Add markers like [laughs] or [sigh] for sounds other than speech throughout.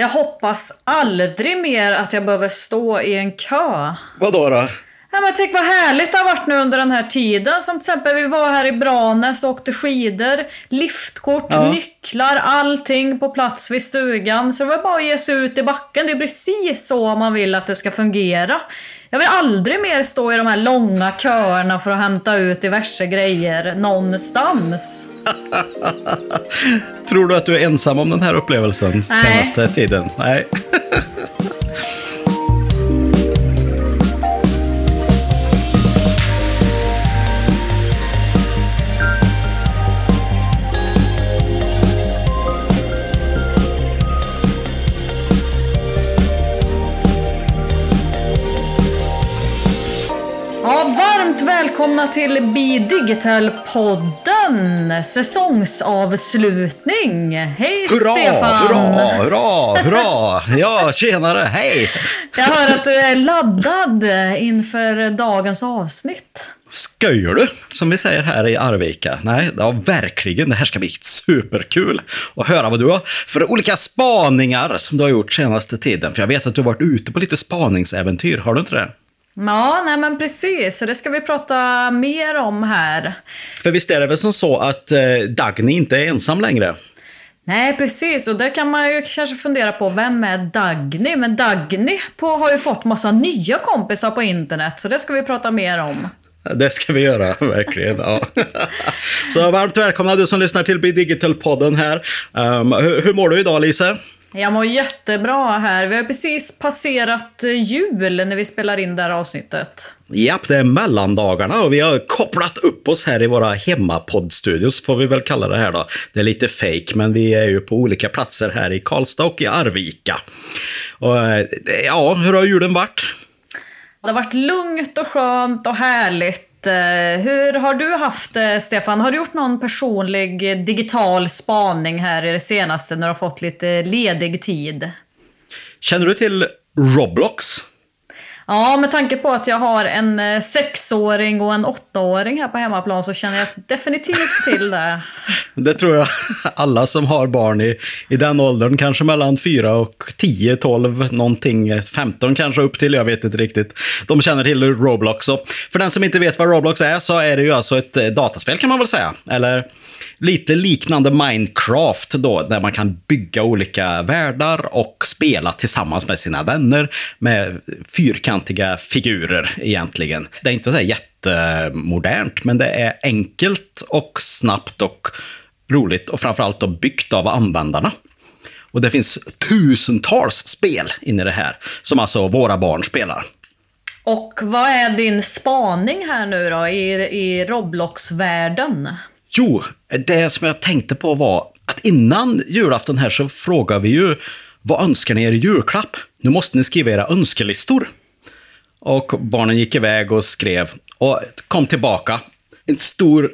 Jag hoppas aldrig mer att jag behöver stå i en kö. Vadå då? Ja, men tänk vad härligt det har varit nu under den här tiden. Som till exempel vi var här i Branäs och åkte skidor. Liftkort, Ja. nycklar, allting på plats vid stugan. Så det var bara att ge sig ut i backen. Det är precis så man vill att det ska fungera. Jag vill aldrig mer stå i de här långa köerna för att hämta ut diverse grejer någonstans. [laughs] Tror du att du är ensam om den här upplevelsen Nej. senaste tiden? Nej. [laughs] Ja, varmt välkomna till Be Digital-podden! Säsongsavslutning! Hej Hurra, Stefan! hurra, hurra, hurra! Ja, tjenare, hej! Jag hör att du är laddad inför dagens avsnitt. Skojar du? Som vi säger här i Arvika. Nej, ja, verkligen. Det här ska bli superkul att höra vad du har för olika spaningar som du har gjort senaste tiden. För jag vet att du har varit ute på lite spaningsäventyr, har du inte det? Ja, nej men precis. Så det ska vi prata mer om här. För visst är det väl som så att eh, Dagny inte är ensam längre? Nej, precis. Och där kan man ju kanske fundera på, vem är Dagny? Men Dagny på, har ju fått massa nya kompisar på internet, så det ska vi prata mer om. Det ska vi göra, [laughs] verkligen. Ja. Så varmt välkomna du som lyssnar till Be Digital-podden här. Um, hur, hur mår du idag, Lise? Jag mår jättebra här. Vi har precis passerat eh, jul när vi spelar in det här avsnittet. Japp, det är mellandagarna och vi har kopplat upp oss här i våra hemmapoddstudios, får vi väl kalla det här då. Det är lite fake, men vi är ju på olika platser här i Karlstad och i Arvika. Och, eh, ja, hur har julen varit? Det har varit lugnt och skönt och härligt. Eh, Hur har du haft det, Stefan? Har du gjort någon personlig digital spaning här i det senaste när du har fått lite ledig tid? Känner du till Roblox? Ja, med tanke på att jag har en eh, sexåring och en åttaåring här på hemmaplan så känner jag definitivt till det. [laughs] Det tror jag alla som har barn i, i den åldern, kanske mellan 4 och 10, 12, någonting, eh, 15 kanske upp till, jag vet inte riktigt. De känner till Roblox. Och för den som inte vet vad Roblox är så är det ju alltså ett eh, dataspel kan man väl säga. Eller lite liknande Minecraft då, där man kan bygga olika världar och spela tillsammans med sina vänner med fyrkantiga figurer egentligen. Det är inte så här jättemodernt, men det är enkelt och snabbt och roligt och framförallt då byggt av användarna. Och det finns tusentals spel inne i det här, som alltså våra barn spelar. Och vad är din spaning här nu då i, i Roblox-världen? Jo, det som jag tänkte på var att innan julafton här så frågar vi ju vad önskar ni er i julklapp? Nu måste ni skriva era önskelistor. Och barnen gick iväg och skrev och kom tillbaka. En stor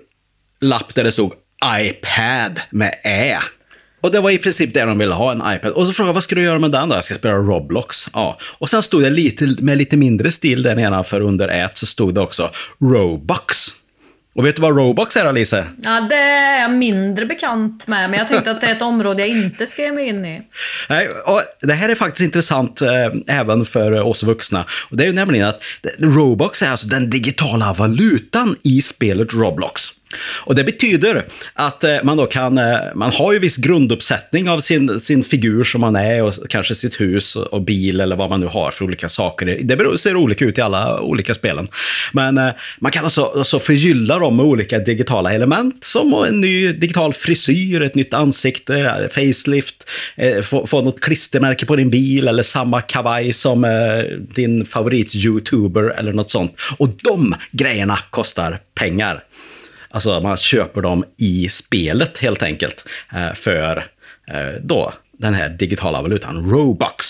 lapp där det stod iPad med Ä. Och det var i princip det de ville ha, en iPad. Och så frågade jag, vad ska du göra med den då? Jag ska spela Roblox. Ja. Och sen stod det lite, med lite mindre stil där nedanför under ät så stod det också Robux. Och vet du vad Robux är Alice? Ja, det är jag mindre bekant med, men jag tänkte att det är ett område jag inte ge mig in i. Nej, och det här är faktiskt intressant eh, även för oss vuxna. Och det är ju nämligen att Robux är alltså den digitala valutan i spelet Roblox. Och det betyder att eh, man då kan, eh, man har ju viss grunduppsättning av sin, sin figur som man är och kanske sitt hus och, bil eller vad man nu har för olika saker. Det beror, ser olika ut i alla olika spelen. Men eh, man kan alltså, alltså förgylla dem med olika digitala element som en ny digital frisyr, ett nytt ansikte, facelift, få, få något klistermärke på din bil eller samma kavaj som din favorit-youtuber eller något sånt. Och de grejerna kostar pengar. Alltså man köper dem i spelet helt enkelt eh, för eh, då den här digitala valutan Robux.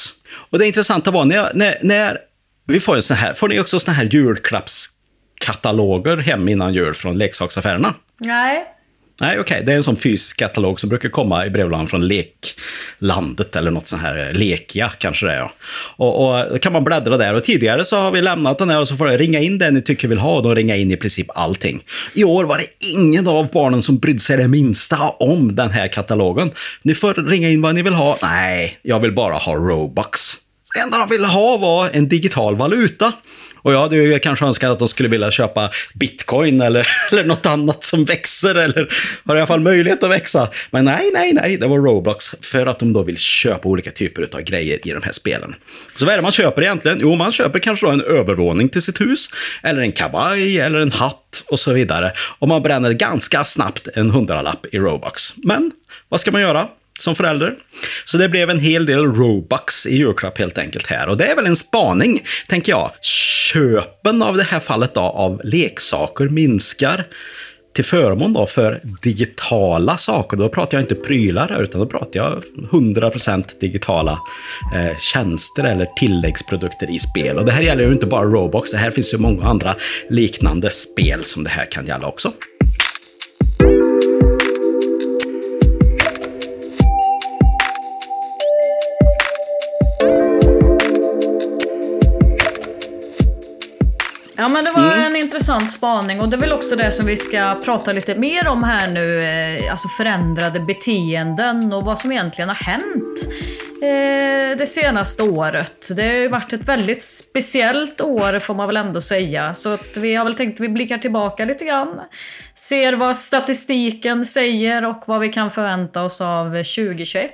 Och det intressanta var när, när, när vi får en sån här, får ni också såna här julklappskataloger hem innan jul från leksaksaffärerna? Nej. Nej, okej. Okay. Det är en sån fysisk katalog som brukar komma i brevlådan från Leklandet eller något sånt här. Eh, Lekia kanske det är. Ja. Och, och då kan man bläddra där. Och tidigare så har vi lämnat den här och så får ni ringa in det ni tycker vill ha och då ringa in i princip allting. I år var det ingen av barnen som brydde sig det minsta om den här katalogen. Ni får ringa in vad ni vill ha. Nej, jag vill bara ha Robux. Det enda de ville ha var en digital valuta. Och jag hade ju kanske önskat att de skulle vilja köpa bitcoin eller, [laughs] eller något annat som växer eller har i alla fall möjlighet att växa. Men nej, nej, nej, det var Roblox för att de då vill köpa olika typer av grejer i de här spelen. Så vad är det man köper egentligen? Jo, man köper kanske då en övervåning till sitt hus eller en kavaj eller en hatt och så vidare. Och man bränner ganska snabbt en hundralapp i Robux. Men vad ska man göra? Som förälder. Så det blev en hel del Robux i julklapp helt enkelt här. Och det är väl en spaning, tänker jag. Köpen av det här fallet då, av leksaker minskar till förmån då för digitala saker. Då pratar jag inte prylar utan då pratar jag 100% digitala eh, tjänster eller tilläggsprodukter i spel. Och det här gäller ju inte bara Roblox, det här finns ju många andra liknande spel som det här kan gälla också. Ja men det var mm. en intressant spaning och det är väl också det som vi ska prata lite mer om här nu. Eh, alltså förändrade beteenden och vad som egentligen har hänt eh, det senaste året. Det har ju varit ett väldigt speciellt år får man väl ändå säga. Så att vi har väl tänkt att vi blickar tillbaka lite grann. Ser vad statistiken säger och vad vi kan förvänta oss av 2021.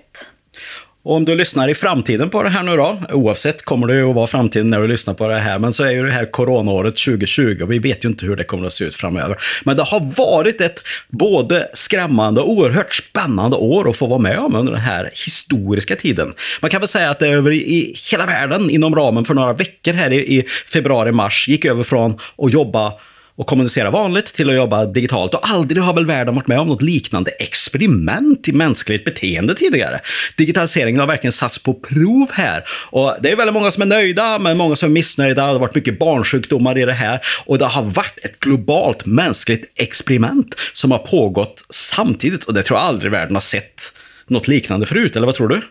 Och om du lyssnar i framtiden på det här nu då, oavsett kommer det ju att vara framtiden när du lyssnar på det här, men så är ju det här coronaåret 2020 och vi vet ju inte hur det kommer att se ut framöver. Men det har varit ett både skrämmande och oerhört spännande år att få vara med om under den här historiska tiden. Man kan väl säga att det är över i hela världen inom ramen för några veckor här i februari-mars gick över från att jobba och kommunicera vanligt till att jobba digitalt. Och aldrig har väl världen varit med om något liknande experiment i mänskligt beteende tidigare. Digitaliseringen har verkligen satts på prov här. Och det är väldigt många som är nöjda, men många som är missnöjda. Det har varit mycket barnsjukdomar i det här. Och det har varit ett globalt mänskligt experiment som har pågått samtidigt. Och det tror jag aldrig världen har sett något liknande förut, eller vad tror du?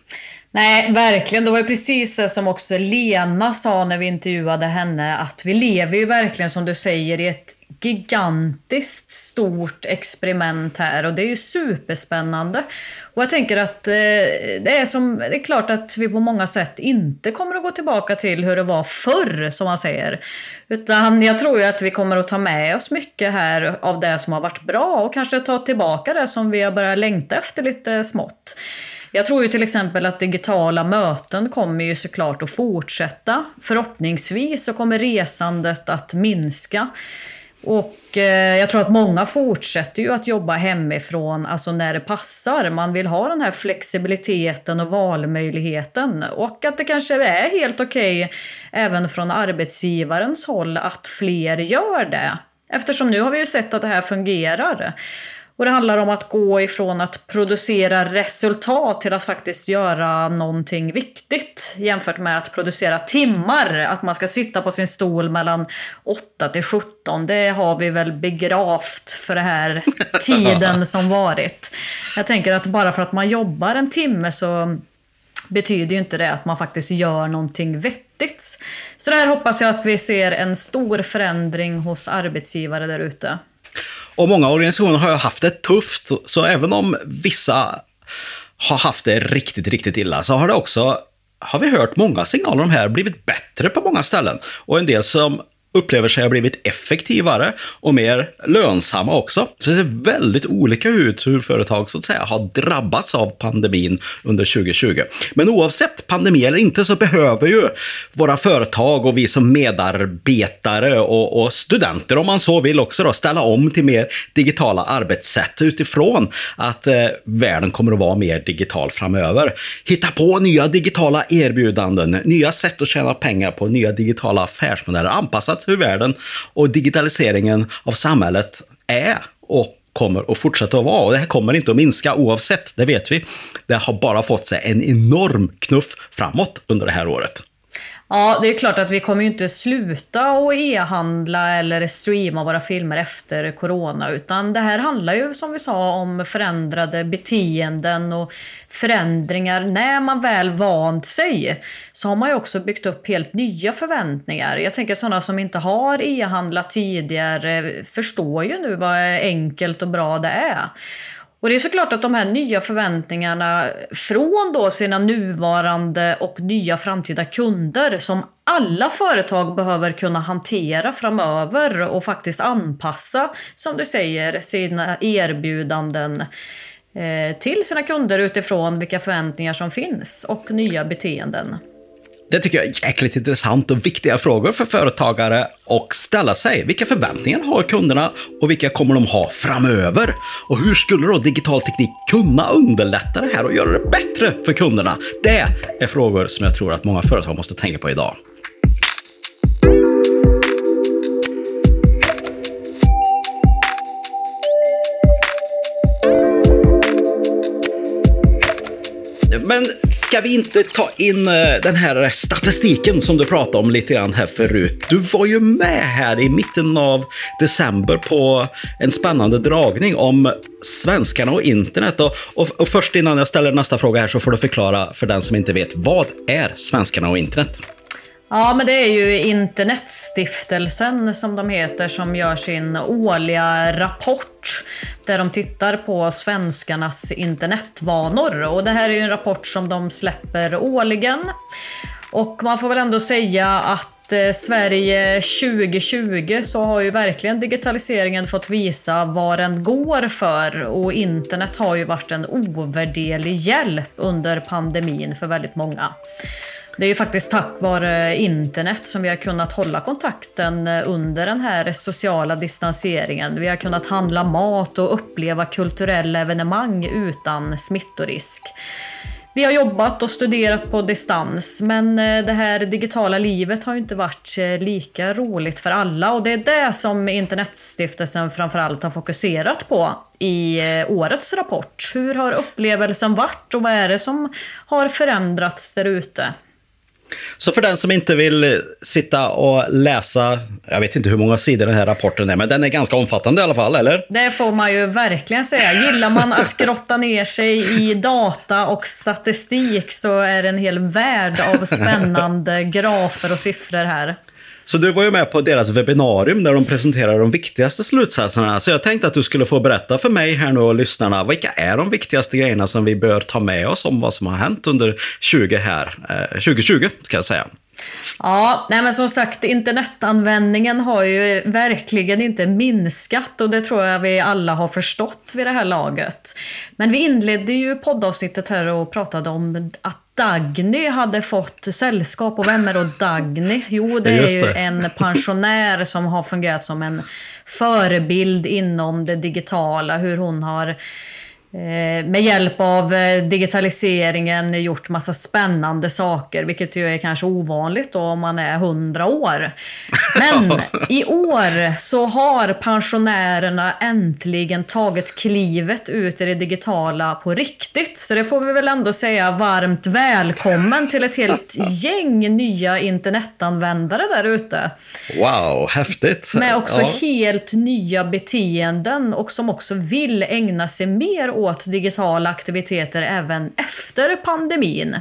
Nej, verkligen. Det var ju precis det som också Lena sa när vi intervjuade henne. Att vi lever ju verkligen som du säger i ett gigantiskt stort experiment här och det är ju superspännande. Och jag tänker att eh, det, är som, det är klart att vi på många sätt inte kommer att gå tillbaka till hur det var förr, som man säger. Utan jag tror ju att vi kommer att ta med oss mycket här av det som har varit bra och kanske ta tillbaka det som vi har börjat längta efter lite smått. Jag tror ju till exempel att digitala möten kommer ju såklart att fortsätta. Förhoppningsvis så kommer resandet att minska. Och eh, jag tror att många fortsätter ju att jobba hemifrån, alltså när det passar. Man vill ha den här flexibiliteten och valmöjligheten. Och att det kanske är helt okej okay, även från arbetsgivarens håll att fler gör det. Eftersom nu har vi ju sett att det här fungerar. Och det handlar om att gå ifrån att producera resultat till att faktiskt göra någonting viktigt jämfört med att producera timmar. Att man ska sitta på sin stol mellan 8 till 17. Det har vi väl begravt för det här [laughs] tiden som varit. Jag tänker att bara för att man jobbar en timme så betyder ju inte det att man faktiskt gör någonting vettigt. Så där hoppas jag att vi ser en stor förändring hos arbetsgivare där ute. Och många organisationer har haft det tufft, så även om vissa har haft det riktigt, riktigt illa så har det också har vi hört många signaler om här blivit bättre på många ställen. Och en del som upplever sig ha blivit effektivare och mer lönsamma också. Så det ser väldigt olika ut hur företag så att säga har drabbats av pandemin under 2020. Men oavsett pandemi eller inte så behöver ju våra företag och vi som medarbetare och, och studenter om man så vill också då ställa om till mer digitala arbetssätt utifrån att eh, världen kommer att vara mer digital framöver. Hitta på nya digitala erbjudanden, nya sätt att tjäna pengar på, nya digitala affärsmodeller anpassat hur världen och digitaliseringen av samhället är och kommer att fortsätta att vara. Och det här kommer inte att minska oavsett, det vet vi. Det har bara fått sig en enorm knuff framåt under det här året. Ja, det är klart att vi kommer ju inte sluta att e-handla eller streama våra filmer efter corona, utan det här handlar ju som vi sa om förändrade beteenden och förändringar. När man väl vant sig så har man ju också byggt upp helt nya förväntningar. Jag tänker sådana som inte har e-handlat tidigare förstår ju nu vad enkelt och bra det är. Och det är såklart att de här nya förväntningarna från då sina nuvarande och nya framtida kunder som alla företag behöver kunna hantera framöver och faktiskt anpassa, som du säger, sina erbjudanden eh, till sina kunder utifrån vilka förväntningar som finns och nya beteenden. Det tycker jag är jäkligt intressant och viktiga frågor för företagare att ställa sig. Vilka förväntningar har kunderna och vilka kommer de ha framöver? Och hur skulle då digital teknik kunna underlätta det här och göra det bättre för kunderna? Det är frågor som jag tror att många företag måste tänka på idag. Men ska vi inte ta in eh, den här statistiken som du pratade om lite grann här förut? Du var ju med här i mitten av december på en spännande dragning om svenskarna och internet. Och, och, och först innan jag ställer nästa fråga här så får du förklara för den som inte vet. Vad är svenskarna och internet? Ja, men det är ju Internetstiftelsen som de heter som gör sin årliga rapport där de tittar på svenskarnas internetvanor. Och det här är ju en rapport som de släpper årligen. Och man får väl ändå säga att eh, Sverige 2020 så har ju verkligen digitaliseringen fått visa vad den går för och internet har ju varit en ovärderlig hjälp under pandemin för väldigt många. Det är ju faktiskt tack vare internet som vi har kunnat hålla kontakten eh, under den här sociala distanseringen. Vi har kunnat handla mat och uppleva kulturella evenemang utan smittorisk. Vi har jobbat och studerat på distans, men eh, det här digitala livet har inte varit eh, lika roligt för alla och det är det som Internetstiftelsen framförallt har fokuserat på i årets rapport. Hur har upplevelsen varit och vad är det som har förändrats där ute? Så för den som inte vill eh, sitta och läsa, jag vet inte hur många sidor den här rapporten är, men den är ganska omfattande i alla fall, eller? Det får man ju verkligen säga. Gillar man att grotta ner sig i data och statistik så är det en hel värld av spännande [laughs] grafer och siffror här. Så du var ju med på deras webbinarium där de presenterade de viktigaste slutsatserna. Så jag tänkte att du skulle få berätta för mig här nu och lyssnarna, vilka är de viktigaste grejerna som vi bör ta med oss om vad som har hänt under 20 här, eh, 2020 ska jag säga. Ja, nej men som sagt, internetanvändningen har ju verkligen inte minskat och det tror jag vi alla har förstått vid det här laget. Men vi inledde ju poddavsnittet här och pratade om att Dagny hade fått sällskap. Och vem är då Dagny? Jo, det är ju en pensionär som har fungerat som en förebild inom det digitala. Hur hon har med hjälp av eh, digitaliseringen gjort massa spännande saker, vilket ju är kanske ovanligt då om man är 100 år. Men [laughs] i år så har pensionärerna äntligen tagit klivet ut i det digitala på riktigt. Så det får vi väl ändå säga varmt välkommen till ett helt [laughs] gäng nya internetanvändare där ute. Wow, häftigt! Med också ja. helt nya beteenden och som också vill ägna sig mer åt digitala aktiviteter även efter pandemin.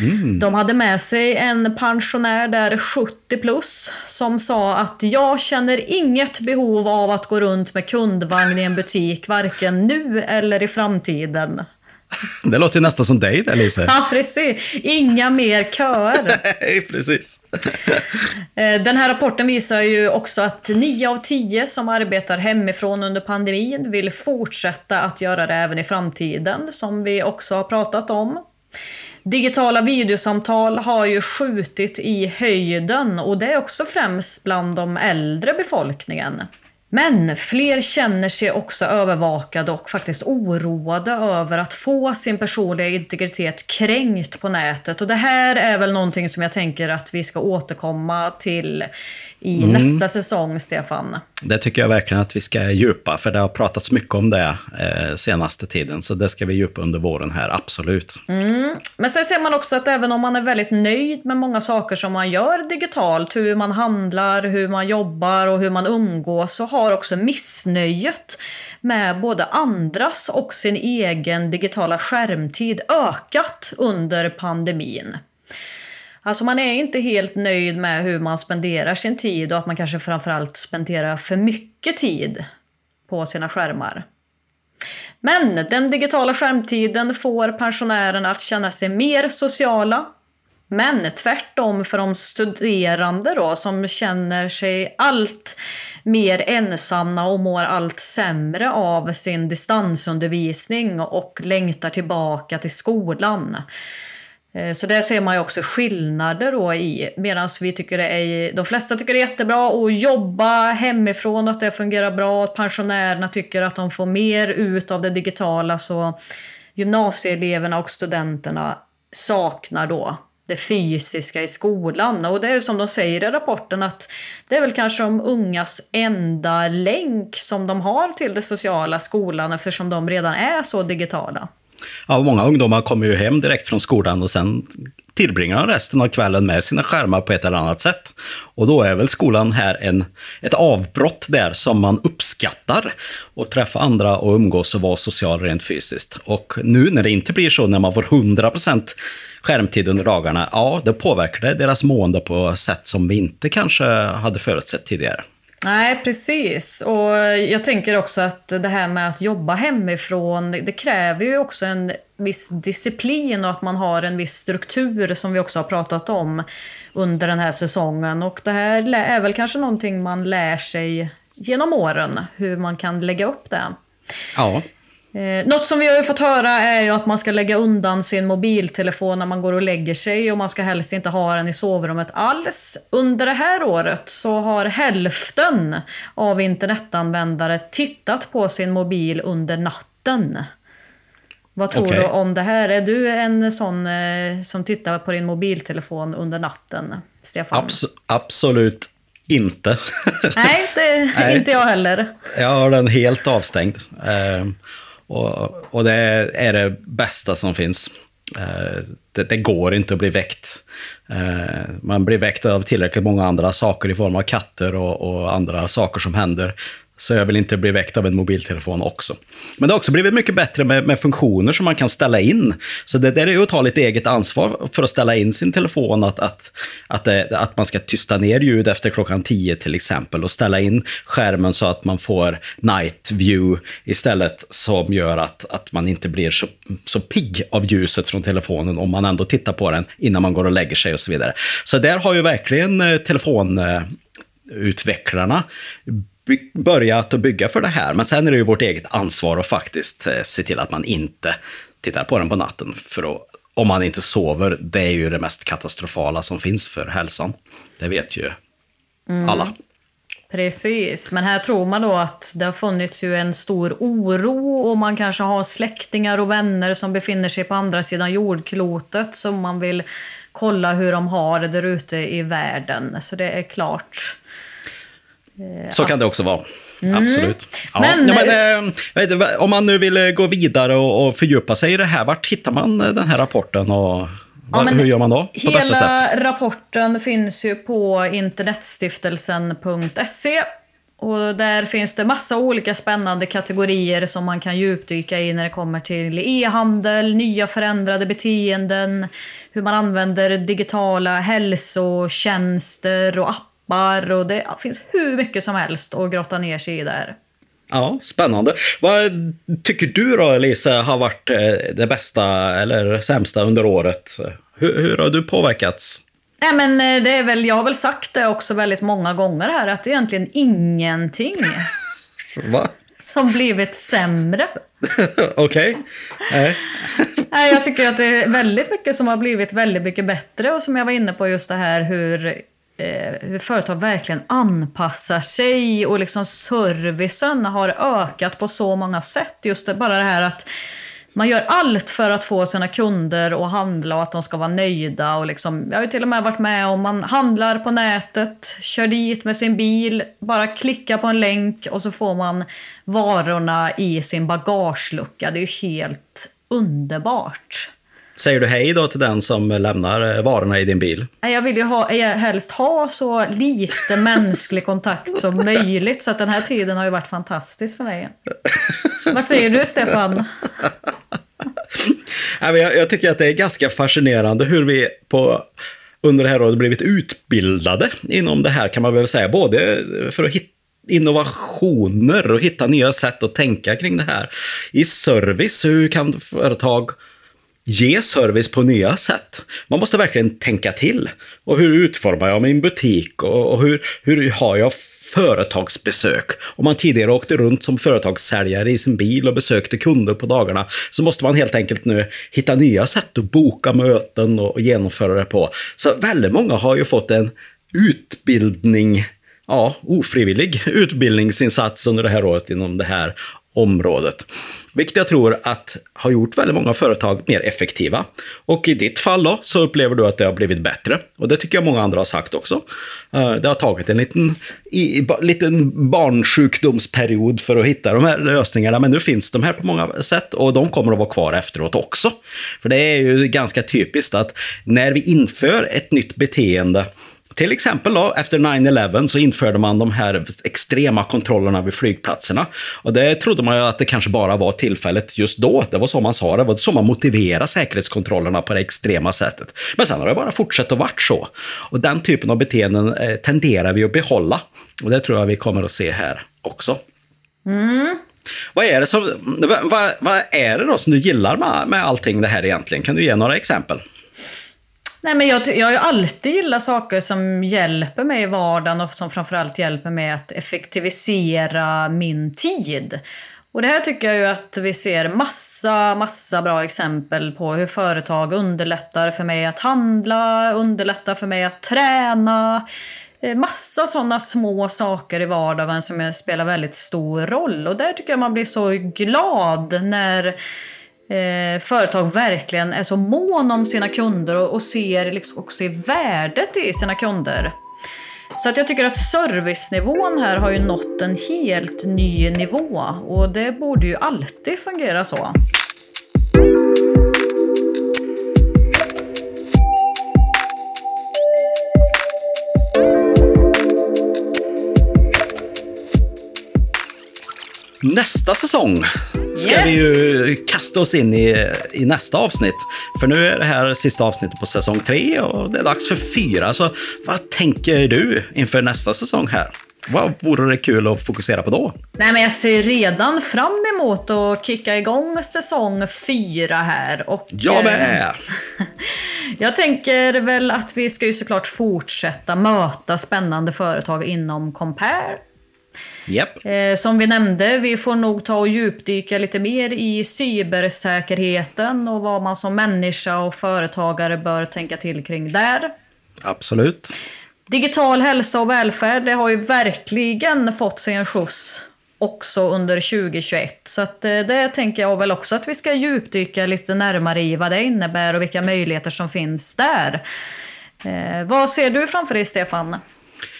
Mm. De hade med sig en pensionär där 70 plus som sa att jag känner inget behov av att gå runt med kundvagn i en butik varken nu eller i framtiden. [laughs] Det låter ju nästan som dig där Lisa. [laughs] Ja, precis. Inga mer köer. [laughs] Nej, precis. Eh, den här rapporten visar ju också att 9 av 10 som arbetar hemifrån under pandemin vill fortsätta att göra det även i framtiden, som vi också har pratat om. Digitala videosamtal har ju skjutit i höjden och det är också främst bland de äldre befolkningen. Men fler känner sig också övervakade och faktiskt oroade över att få sin personliga integritet kränkt på nätet. Och det här är väl någonting som jag tänker att vi ska återkomma till i mm. nästa säsong, Stefan. Det tycker jag verkligen att vi ska djupa, för det har pratats mycket om det eh, senaste tiden. Så det ska vi djupa under våren här, absolut. Mm. Men sen ser man också att även om man är väldigt nöjd med många saker som man gör digitalt, hur man handlar, hur man jobbar och hur man umgås, så har också missnöjet med både andras och sin egen digitala skärmtid ökat under pandemin. Alltså man är inte helt nöjd med hur man spenderar sin tid och att man kanske framförallt spenderar för mycket tid på sina skärmar. Men den digitala skärmtiden får pensionärerna att känna sig mer sociala. Men tvärtom för de studerande då, som känner sig allt mer ensamma och mår allt sämre av sin distansundervisning och längtar tillbaka till skolan. Eh, så där ser man ju också skillnader då i. Medan vi tycker det är, de flesta tycker det är jättebra att jobba hemifrån, att det fungerar bra. Att pensionärerna tycker att de får mer ut av det digitala. Så gymnasieeleverna och studenterna saknar då det fysiska i skolan. Och det är ju som de säger i rapporten att det är väl kanske de ungas enda länk som de har till det sociala skolan eftersom de redan är så digitala. Ja, många ungdomar kommer ju hem direkt från skolan och sen tillbringar de resten av kvällen med sina skärmar på ett eller annat sätt. Och då är väl skolan här en, ett avbrott där som man uppskattar. Och träffa andra och umgås och vara social rent fysiskt. Och nu när det inte blir så, när man får 100% skärmtid under dagarna, ja, det påverkar det deras mående på sätt som vi inte kanske hade förutsett tidigare. Nej, precis. Och jag tänker också att det här med att jobba hemifrån, det kräver ju också en viss disciplin och att man har en viss struktur som vi också har pratat om under den här säsongen. Och det här är väl kanske någonting man lär sig genom åren, hur man kan lägga upp det. Ja. Eh, något som vi har fått höra är ju att man ska lägga undan sin mobiltelefon när man går och lägger sig och man ska helst inte ha den i sovrummet alls. Under det här året så har hälften av internetanvändare tittat på sin mobil under natten. Vad tror okay. du om det här? Är du en sån eh, som tittar på din mobiltelefon under natten, Stefan? Abs absolut inte. Nej, det är [laughs] inte jag heller. Jag har den helt avstängd. Uh, och, och det är det bästa som finns. Eh, det, det, går inte att bli väckt. Eh, man blir väckt av tillräckligt många andra saker i form av katter och, och andra saker som händer. Så jag vill inte bli väckt av en mobiltelefon också. Men det har också blivit mycket bättre med, med funktioner som man kan ställa in. Så det, där är ju att ta lite eget ansvar för att ställa in sin telefon. Att, att, att, det, att man ska tysta ner ljud efter klockan 10 till exempel. Och ställa in skärmen så att man får night view istället. Som gör att, att man inte blir så, så pigg av ljuset från telefonen om man ändå tittar på den innan man går och lägger sig och så vidare. Så där har ju verkligen eh, telefonutvecklarna eh, börjat att bygga för det här. Men sen är det ju vårt eget ansvar att faktiskt eh, se till att man inte tittar på den på natten. För att, om man inte sover, det är ju det mest katastrofala som finns för hälsan. Det vet ju mm. alla. Precis, men här tror man då att det har funnits ju en stor oro och man kanske har släktingar och vänner som befinner sig på andra sidan jordklotet som man vill kolla hur de har det där ute i världen. Så det är klart Så kan det också vara. Mm. Absolut. Ja. Men, ja, men äh, om man nu vill gå vidare och, och fördjupa sig i det här, vart hittar man den här rapporten? Och, ja, hur gör man då? På hela rapporten finns ju på internetstiftelsen.se. Och där finns det massa olika spännande kategorier som man kan djupdyka i när det kommer till e-handel, nya förändrade beteenden, hur man använder digitala hälsotjänster och appar appar och det finns hur mycket som helst att grotta ner sig i där. Ja, spännande. Vad tycker du då, Elisa, har varit eh, det bästa eller sämsta under året? Hur, hur har du påverkats? Nej, men eh, det är väl, jag har väl sagt det också väldigt många gånger här, att det är egentligen ingenting. [laughs] Va? Som blivit sämre. [laughs] Okej. Okay. [laughs] Nej, jag tycker att det är väldigt mycket som har blivit väldigt mycket bättre och som jag var inne på just det här hur hur företag verkligen anpassar sig och liksom servicen har ökat på så många sätt. Just det, bara det här att man gör allt för att få sina kunder att handla och att de ska vara nöjda. Och liksom, jag har ju till och med varit med om man handlar på nätet, kör dit med sin bil, bara klickar på en länk och så får man varorna i sin bagagelucka. Det är ju helt underbart. Säger du hej då till den som lämnar eh, varorna i din bil? Jag vill ju ha, helst ha så lite [laughs] mänsklig kontakt som möjligt. Så att den här tiden har ju varit fantastisk för mig. [laughs] Vad säger du, Stefan? [laughs] Jag tycker att det är ganska fascinerande hur vi på, under det här året blivit utbildade inom det här kan man väl säga. Både för att hitta innovationer och hitta nya sätt att tänka kring det här. I service, hur kan företag ge service på nya sätt. Man måste verkligen tänka till. Och hur utformar jag min butik? Och, hur, hur har jag företagsbesök? Om man tidigare åkte runt som företagssäljare i sin bil och besökte kunder på dagarna så måste man helt enkelt nu hitta nya sätt att boka möten och genomföra det på. Så väldigt många har ju fått en utbildning ja, ofrivillig utbildningsinsats under det här året inom det här området. Vilket jag tror att har gjort väldigt många företag mer effektiva. Och i ditt fall då så upplever du att det har blivit bättre. Och det tycker jag många andra har sagt också. Eh, det har tagit en liten, i, liten barnsjukdomsperiod för att hitta de här lösningarna. Men nu finns de här på många sätt och de kommer att vara kvar efteråt också. För det är ju ganska typiskt att när vi inför ett nytt beteende till exempel då, efter 9-11 så införde man de här extrema kontrollerna vid flygplatserna. Och det trodde man ju att det kanske bara var tillfället just då. Det var så man sa det, det var så man motiverade säkerhetskontrollerna på det extrema sättet. Men sen har det bara fortsatt att varit så. Och den typen av beteenden eh, tenderar vi att behålla. Och det tror jag vi kommer att se här också. Mm. Vad är det som, vad, vad, är det då som du gillar med, med allting det här egentligen? Kan du ge några exempel? Nej, men jag, jag har ju alltid gillat saker som hjälper mig i vardagen och som framförallt hjälper mig att effektivisera min tid. Och det här tycker jag ju att vi ser massa, massa bra exempel på hur företag underlättar för mig att handla, underlättar för mig att träna. Eh, massa sådana små saker i vardagen som spelar väldigt stor roll. Och där tycker jag man blir så glad när eh, företag verkligen är så mån om sina kunder och, och ser liksom också värdet i sina kunder. Så att jag tycker att servicenivån här har ju nått en helt ny nivå och det borde ju alltid fungera så. Nästa säsong ska yes. vi ju kasta oss in i, i nästa avsnitt. För nu är det här sista avsnittet på säsong tre och det är dags för fyra. Så vad tänker du inför nästa säsong här? Vad vore det kul att fokusera på då? Nej, men jag ser redan fram emot att kicka igång säsong fyra här. Och, jag med! [laughs] jag tänker väl att vi ska ju såklart fortsätta möta spännande företag inom Compare Yep. Eh, som vi nämnde, vi får nog ta och djupdyka lite mer i cybersäkerheten och vad man som människa och företagare bör tänka till kring där. Absolut. Digital hälsa och välfärd, det har ju verkligen fått sig en skjuts också under 2021. Så att eh, det tänker jag väl också att vi ska djupdyka lite närmare i vad det innebär och vilka möjligheter som finns där. Eh, vad ser du framför dig, Stefan?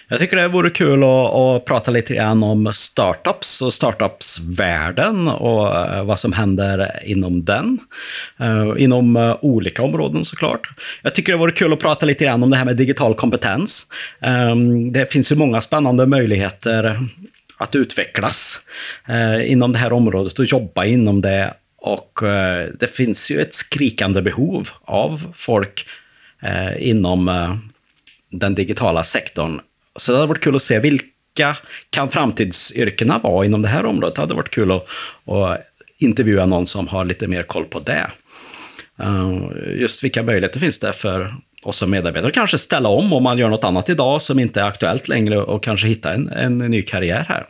Jag tycker det vore kul att, att prata lite grann om startups och startupsvärlden och eh, vad som händer inom den. Eh, inom eh, olika områden såklart. Jag tycker det vore kul att prata lite grann om det här med digital kompetens. Ehm, det finns ju många spännande möjligheter att utvecklas inom det här området och jobba inom det. Och det finns ju ett skrikande behov av folk inom den digitala sektorn så det hade varit kul att se vilka kan framtidsyrkena vara inom det här området. Det hade varit kul att, att intervjua någon som har lite mer koll på det. Eh, just vilka möjligheter finns det för oss som medarbetare? Kanske ställa om om man gör något annat idag som inte är aktuellt längre och kanske hitta en, en ny karriär här.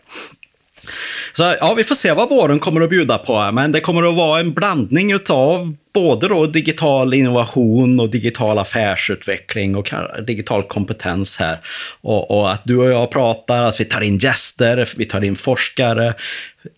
Så ja, vi får se vad våren kommer att bjuda på. Men det kommer att vara en blandning utav både då digital innovation och digital affärsutveckling och digital kompetens här. Och, och, att du och jag pratar, att vi tar in gäster, vi tar in forskare,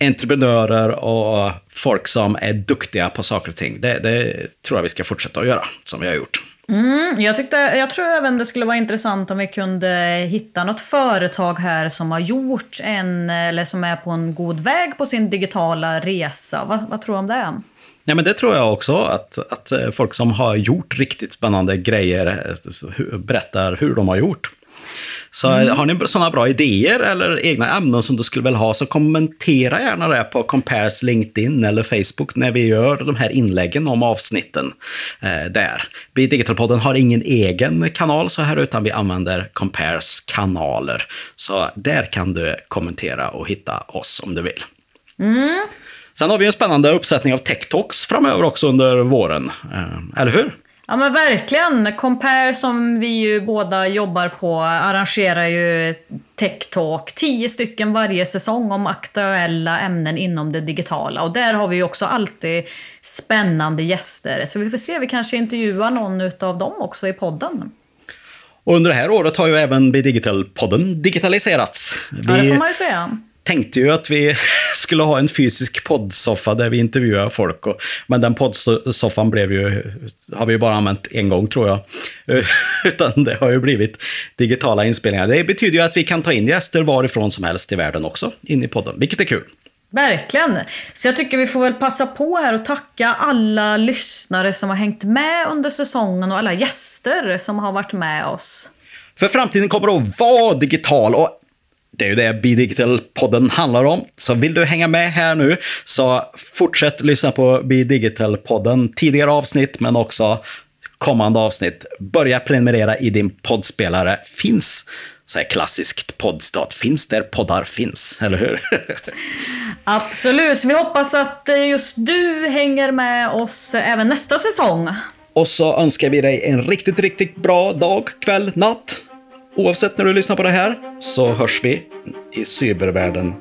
entreprenörer och folk som är duktiga på saker och ting. Det, det tror jag vi ska fortsätta att göra, som vi har gjort. Mm, jag, tyckte, jag tror även det skulle vara intressant om vi kunde hitta något företag här som har gjort en, eller som är på en god väg på sin digitala resa. Va, vad tror du om det? Ja, men det tror jag också, att, att eh, folk som har gjort riktigt spännande grejer eh, berättar hur de har gjort. Så mm. har ni sådana bra idéer eller egna ämnen som du skulle vilja ha så kommentera gärna det på Compares LinkedIn eller Facebook när vi gör de här inläggen om avsnitten eh, där. Vi Digitalpodden har ingen egen kanal så här utan vi använder Compares kanaler. Så där kan du kommentera och hitta oss om du vill. Mm. Sen har vi en spännande uppsättning av Tech Talks framöver också under våren. Eh, eller hur? Ja men verkligen. Compare som vi ju båda jobbar på arrangerar ju Tech Talk, tio stycken varje säsong om aktuella ämnen inom det digitala. Och där har vi ju också alltid spännande gäster. Så vi får se, vi kanske intervjuar någon av dem också i podden. Och under det här året har ju även Digital-podden digitaliserats. Vi... Ja, det får man ju säga tänkte ju att vi [laughs] skulle ha en fysisk poddsoffa där vi intervjuar folk. Och, men den poddsoffan blev ju, har vi ju bara använt en gång tror jag. [laughs] Utan det har ju blivit digitala inspelningar. Det betyder ju att vi kan ta in gäster varifrån som helst i världen också, in i podden, vilket är kul. Verkligen. Så jag tycker vi får väl passa på här och tacka alla lyssnare som har hängt med under säsongen och alla gäster som har varit med oss. För framtiden kommer att vara digital och det är ju det B-Digital-podden handlar om. Så vill du hänga med här nu så fortsätt lyssna på B-Digital-podden. Tidigare avsnitt men också kommande avsnitt. Börja prenumerera i din poddspelare. Finns så här klassiskt poddstat. Finns där poddar finns, eller hur? [laughs] Absolut, så vi hoppas att eh, just du hänger med oss även nästa säsong. Och så önskar vi dig en riktigt, riktigt bra dag, kväll, natt. Oavsett när du lyssnar på det här så hörs vi i cybervärlden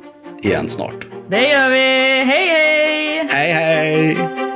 igen snart. Det gör vi. Hej hej! Hej hej!